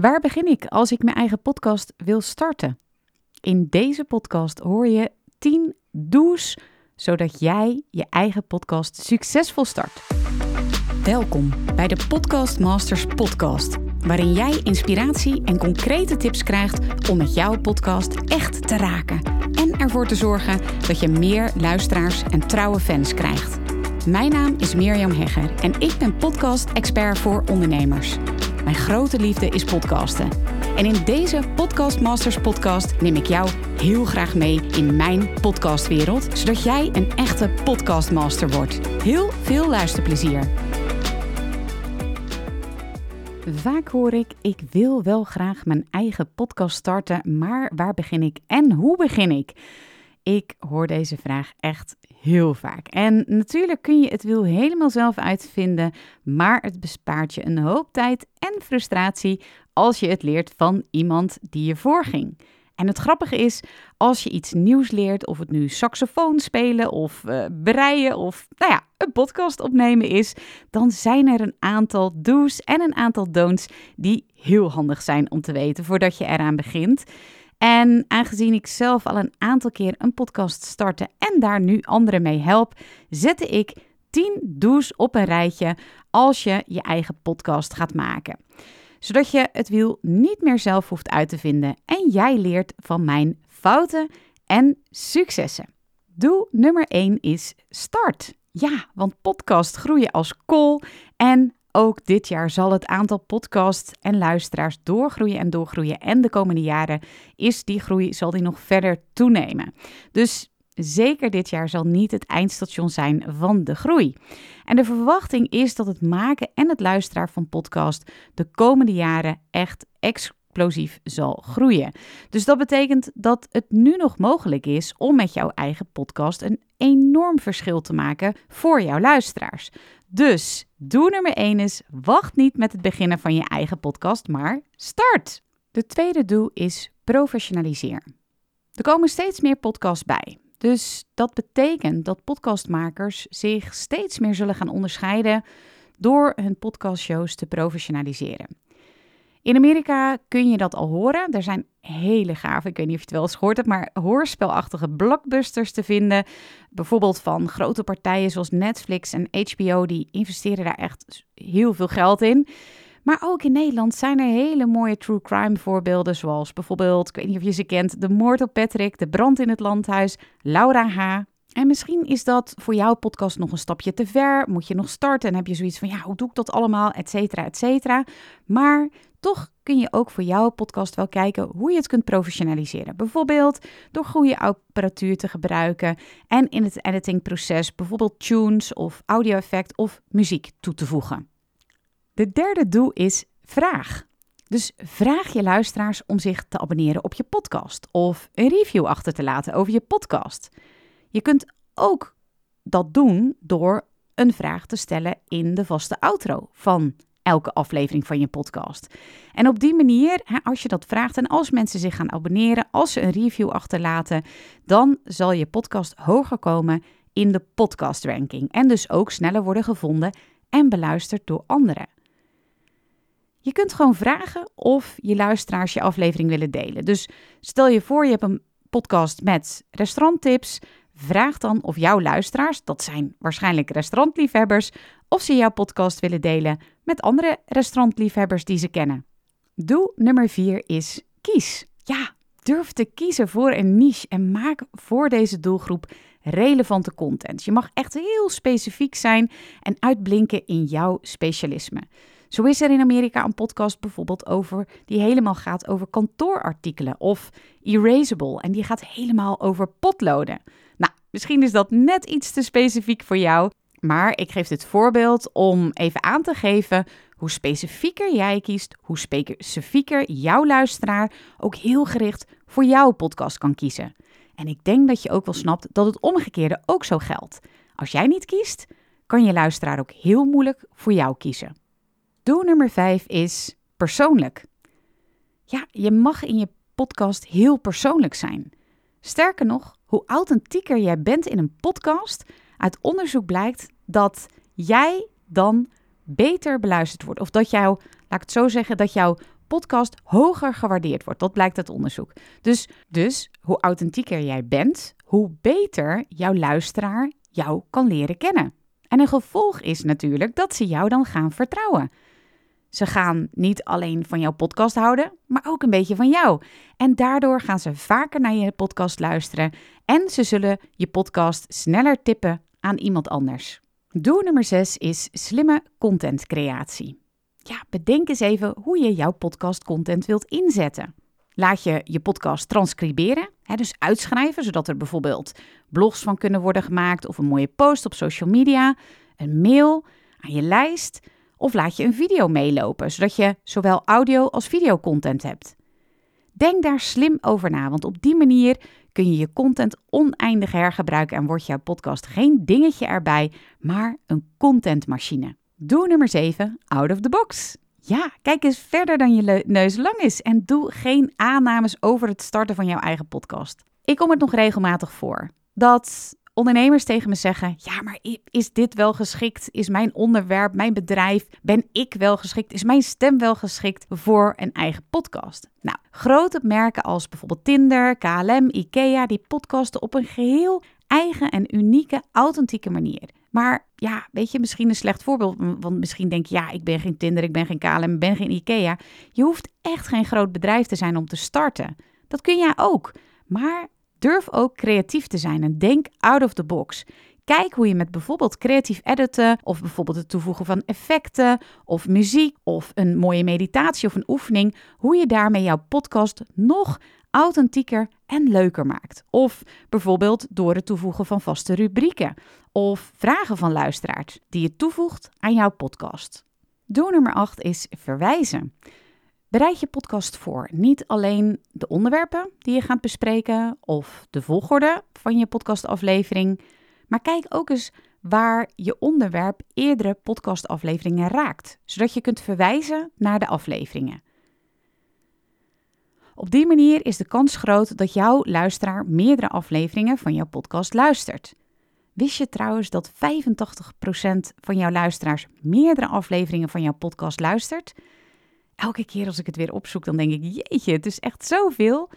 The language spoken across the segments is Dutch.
Waar begin ik als ik mijn eigen podcast wil starten? In deze podcast hoor je 10 do's zodat jij je eigen podcast succesvol start. Welkom bij de Podcast Masters podcast, waarin jij inspiratie en concrete tips krijgt om met jouw podcast echt te raken en ervoor te zorgen dat je meer luisteraars en trouwe fans krijgt. Mijn naam is Mirjam Hegger en ik ben podcast-expert voor ondernemers. Mijn grote liefde is podcasten. En in deze Podcast Masters podcast neem ik jou heel graag mee in mijn podcastwereld, zodat jij een echte podcastmaster wordt. Heel veel luisterplezier. Vaak hoor ik: ik wil wel graag mijn eigen podcast starten, maar waar begin ik en hoe begin ik? Ik hoor deze vraag echt heel vaak. En natuurlijk kun je het wiel helemaal zelf uitvinden, maar het bespaart je een hoop tijd en frustratie als je het leert van iemand die je voorging. En het grappige is, als je iets nieuws leert, of het nu saxofoon spelen of uh, breien of nou ja, een podcast opnemen is, dan zijn er een aantal do's en een aantal don'ts die heel handig zijn om te weten voordat je eraan begint. En aangezien ik zelf al een aantal keer een podcast startte en daar nu anderen mee help, zette ik 10 do's op een rijtje als je je eigen podcast gaat maken. Zodat je het wiel niet meer zelf hoeft uit te vinden en jij leert van mijn fouten en successen. Doe nummer 1 is start. Ja, want podcast groeien als kool en ook dit jaar zal het aantal podcasts en luisteraars doorgroeien en doorgroeien. En de komende jaren is die groei, zal die nog verder toenemen. Dus zeker dit jaar zal niet het eindstation zijn van de groei. En de verwachting is dat het maken en het luisteren van podcast de komende jaren echt explosief zal groeien. Dus dat betekent dat het nu nog mogelijk is om met jouw eigen podcast een enorm verschil te maken voor jouw luisteraars. Dus doe nummer 1 is: wacht niet met het beginnen van je eigen podcast, maar start. De tweede doel is professionaliseer. Er komen steeds meer podcasts bij. Dus dat betekent dat podcastmakers zich steeds meer zullen gaan onderscheiden door hun podcastshows te professionaliseren. In Amerika kun je dat al horen. Er zijn hele gave, ik weet niet of je het wel eens gehoord hebt, maar hoorspelachtige blockbusters te vinden. Bijvoorbeeld van grote partijen zoals Netflix en HBO, die investeren daar echt heel veel geld in. Maar ook in Nederland zijn er hele mooie true crime voorbeelden, zoals bijvoorbeeld, ik weet niet of je ze kent, De Moord op Patrick, De Brand in het Landhuis, Laura H. En misschien is dat voor jouw podcast nog een stapje te ver. Moet je nog starten en heb je zoiets van, ja, hoe doe ik dat allemaal, et cetera, et cetera. Maar toch kun je ook voor jouw podcast wel kijken hoe je het kunt professionaliseren. Bijvoorbeeld door goede apparatuur te gebruiken en in het editingproces bijvoorbeeld tunes of audio-effect of muziek toe te voegen. De derde doel is vraag. Dus vraag je luisteraars om zich te abonneren op je podcast of een review achter te laten over je podcast. Je kunt ook dat doen door een vraag te stellen in de vaste outro van elke aflevering van je podcast. En op die manier, als je dat vraagt en als mensen zich gaan abonneren, als ze een review achterlaten, dan zal je podcast hoger komen in de podcast ranking en dus ook sneller worden gevonden en beluisterd door anderen. Je kunt gewoon vragen of je luisteraars je aflevering willen delen. Dus stel je voor je hebt een podcast met restauranttips, Vraag dan of jouw luisteraars, dat zijn waarschijnlijk restaurantliefhebbers, of ze jouw podcast willen delen met andere restaurantliefhebbers die ze kennen. Doel nummer 4 is kies. Ja, durf te kiezen voor een niche en maak voor deze doelgroep relevante content. Je mag echt heel specifiek zijn en uitblinken in jouw specialisme. Zo is er in Amerika een podcast bijvoorbeeld over die helemaal gaat over kantoorartikelen of erasable en die gaat helemaal over potloden. Nou, misschien is dat net iets te specifiek voor jou, maar ik geef dit voorbeeld om even aan te geven hoe specifieker jij kiest, hoe specifieker jouw luisteraar ook heel gericht voor jouw podcast kan kiezen. En ik denk dat je ook wel snapt dat het omgekeerde ook zo geldt. Als jij niet kiest, kan je luisteraar ook heel moeilijk voor jou kiezen. Doel nummer 5 is persoonlijk. Ja, je mag in je podcast heel persoonlijk zijn. Sterker nog, hoe authentieker jij bent in een podcast, uit onderzoek blijkt dat jij dan beter beluisterd wordt. Of dat jouw, laat ik het zo zeggen, dat jouw podcast hoger gewaardeerd wordt. Dat blijkt uit onderzoek. Dus, dus hoe authentieker jij bent, hoe beter jouw luisteraar jou kan leren kennen. En een gevolg is natuurlijk dat ze jou dan gaan vertrouwen. Ze gaan niet alleen van jouw podcast houden, maar ook een beetje van jou. En daardoor gaan ze vaker naar je podcast luisteren en ze zullen je podcast sneller tippen aan iemand anders. Doel nummer 6 is slimme contentcreatie. Ja, bedenk eens even hoe je jouw podcast content wilt inzetten. Laat je je podcast transcriberen, hè, dus uitschrijven, zodat er bijvoorbeeld blogs van kunnen worden gemaakt of een mooie post op social media, een mail aan je lijst of laat je een video meelopen, zodat je zowel audio als video content hebt. Denk daar slim over na, want op die manier kun je je content oneindig hergebruiken en wordt jouw podcast geen dingetje erbij, maar een contentmachine. Doe nummer 7, out of the box. Ja, kijk eens verder dan je neus lang is en doe geen aannames over het starten van jouw eigen podcast. Ik kom het nog regelmatig voor dat ondernemers tegen me zeggen: Ja, maar is dit wel geschikt? Is mijn onderwerp, mijn bedrijf, ben ik wel geschikt? Is mijn stem wel geschikt voor een eigen podcast? Nou, grote merken als bijvoorbeeld Tinder, KLM, IKEA, die podcasten op een geheel eigen en unieke, authentieke manier. Maar ja, weet je, misschien een slecht voorbeeld. Want misschien denk je, ja, ik ben geen Tinder, ik ben geen KLM, ik ben geen IKEA. Je hoeft echt geen groot bedrijf te zijn om te starten. Dat kun jij ook. Maar durf ook creatief te zijn en denk out of the box. Kijk hoe je met bijvoorbeeld creatief editen of bijvoorbeeld het toevoegen van effecten of muziek of een mooie meditatie of een oefening, hoe je daarmee jouw podcast nog authentieker en leuker maakt. Of bijvoorbeeld door het toevoegen van vaste rubrieken of vragen van luisteraars die je toevoegt aan jouw podcast. Doel nummer 8 is verwijzen. Bereid je podcast voor. Niet alleen de onderwerpen die je gaat bespreken of de volgorde van je podcastaflevering, maar kijk ook eens waar je onderwerp eerdere podcastafleveringen raakt, zodat je kunt verwijzen naar de afleveringen. Op die manier is de kans groot dat jouw luisteraar meerdere afleveringen van jouw podcast luistert. Wist je trouwens dat 85% van jouw luisteraars meerdere afleveringen van jouw podcast luistert? Elke keer als ik het weer opzoek, dan denk ik: jeetje, het is echt zoveel.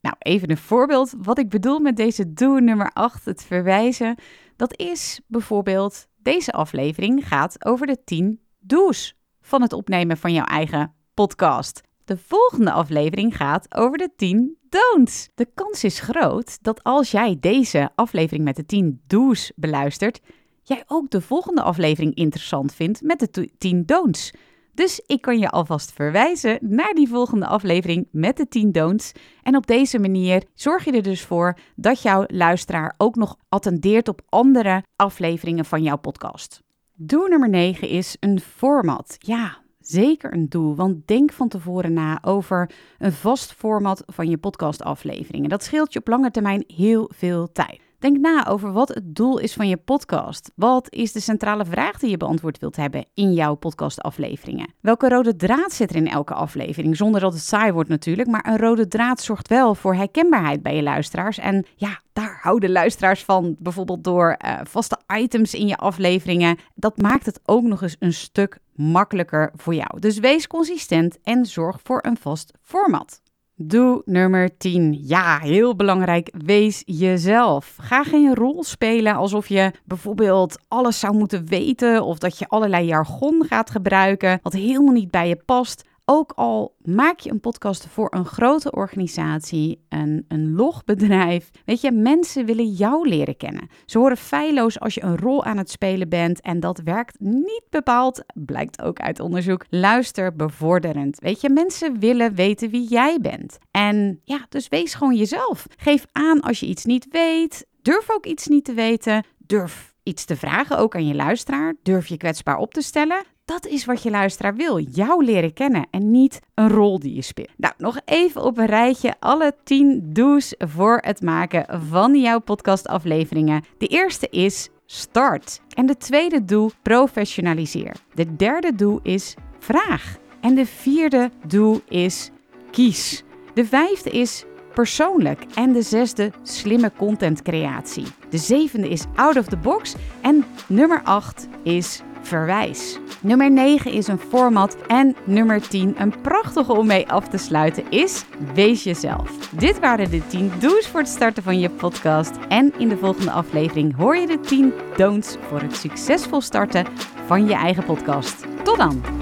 Nou, even een voorbeeld. Wat ik bedoel met deze doe nummer 8, het verwijzen. Dat is bijvoorbeeld, deze aflevering gaat over de 10 do's van het opnemen van jouw eigen podcast. De volgende aflevering gaat over de 10 don'ts. De kans is groot dat als jij deze aflevering met de 10 do's beluistert, jij ook de volgende aflevering interessant vindt met de 10 don'ts. Dus ik kan je alvast verwijzen naar die volgende aflevering met de 10 don'ts. En op deze manier zorg je er dus voor dat jouw luisteraar ook nog attendeert op andere afleveringen van jouw podcast. Doel nummer 9 is een format. Ja, zeker een doel, want denk van tevoren na over een vast format van je podcastafleveringen. Dat scheelt je op lange termijn heel veel tijd. Denk na over wat het doel is van je podcast. Wat is de centrale vraag die je beantwoord wilt hebben in jouw podcastafleveringen? Welke rode draad zit er in elke aflevering? Zonder dat het saai wordt natuurlijk, maar een rode draad zorgt wel voor herkenbaarheid bij je luisteraars. En ja, daar houden luisteraars van, bijvoorbeeld door uh, vaste items in je afleveringen. Dat maakt het ook nog eens een stuk makkelijker voor jou. Dus wees consistent en zorg voor een vast format. Doe nummer 10. Ja, heel belangrijk. Wees jezelf. Ga geen rol spelen alsof je bijvoorbeeld alles zou moeten weten of dat je allerlei jargon gaat gebruiken wat helemaal niet bij je past. Ook al maak je een podcast voor een grote organisatie, een, een logbedrijf. Weet je, mensen willen jou leren kennen. Ze horen feilloos als je een rol aan het spelen bent. En dat werkt niet bepaald, blijkt ook uit onderzoek, luisterbevorderend. Weet je, mensen willen weten wie jij bent. En ja, dus wees gewoon jezelf. Geef aan als je iets niet weet. Durf ook iets niet te weten. Durf iets te vragen, ook aan je luisteraar. Durf je kwetsbaar op te stellen. Dat is wat je luisteraar wil. Jou leren kennen en niet een rol die je speelt. Nou, nog even op een rijtje alle 10 do's voor het maken van jouw podcastafleveringen. De eerste is start. En de tweede doel professionaliseer. De derde doel is vraag. En de vierde doel is kies. De vijfde is persoonlijk. En de zesde slimme contentcreatie. De zevende is out of the box. En nummer acht is verwijs. Nummer 9 is een format. En nummer 10, een prachtige om mee af te sluiten, is wees jezelf. Dit waren de 10 do's voor het starten van je podcast. En in de volgende aflevering hoor je de 10 don'ts voor het succesvol starten van je eigen podcast. Tot dan!